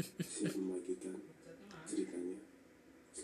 si vous me voyez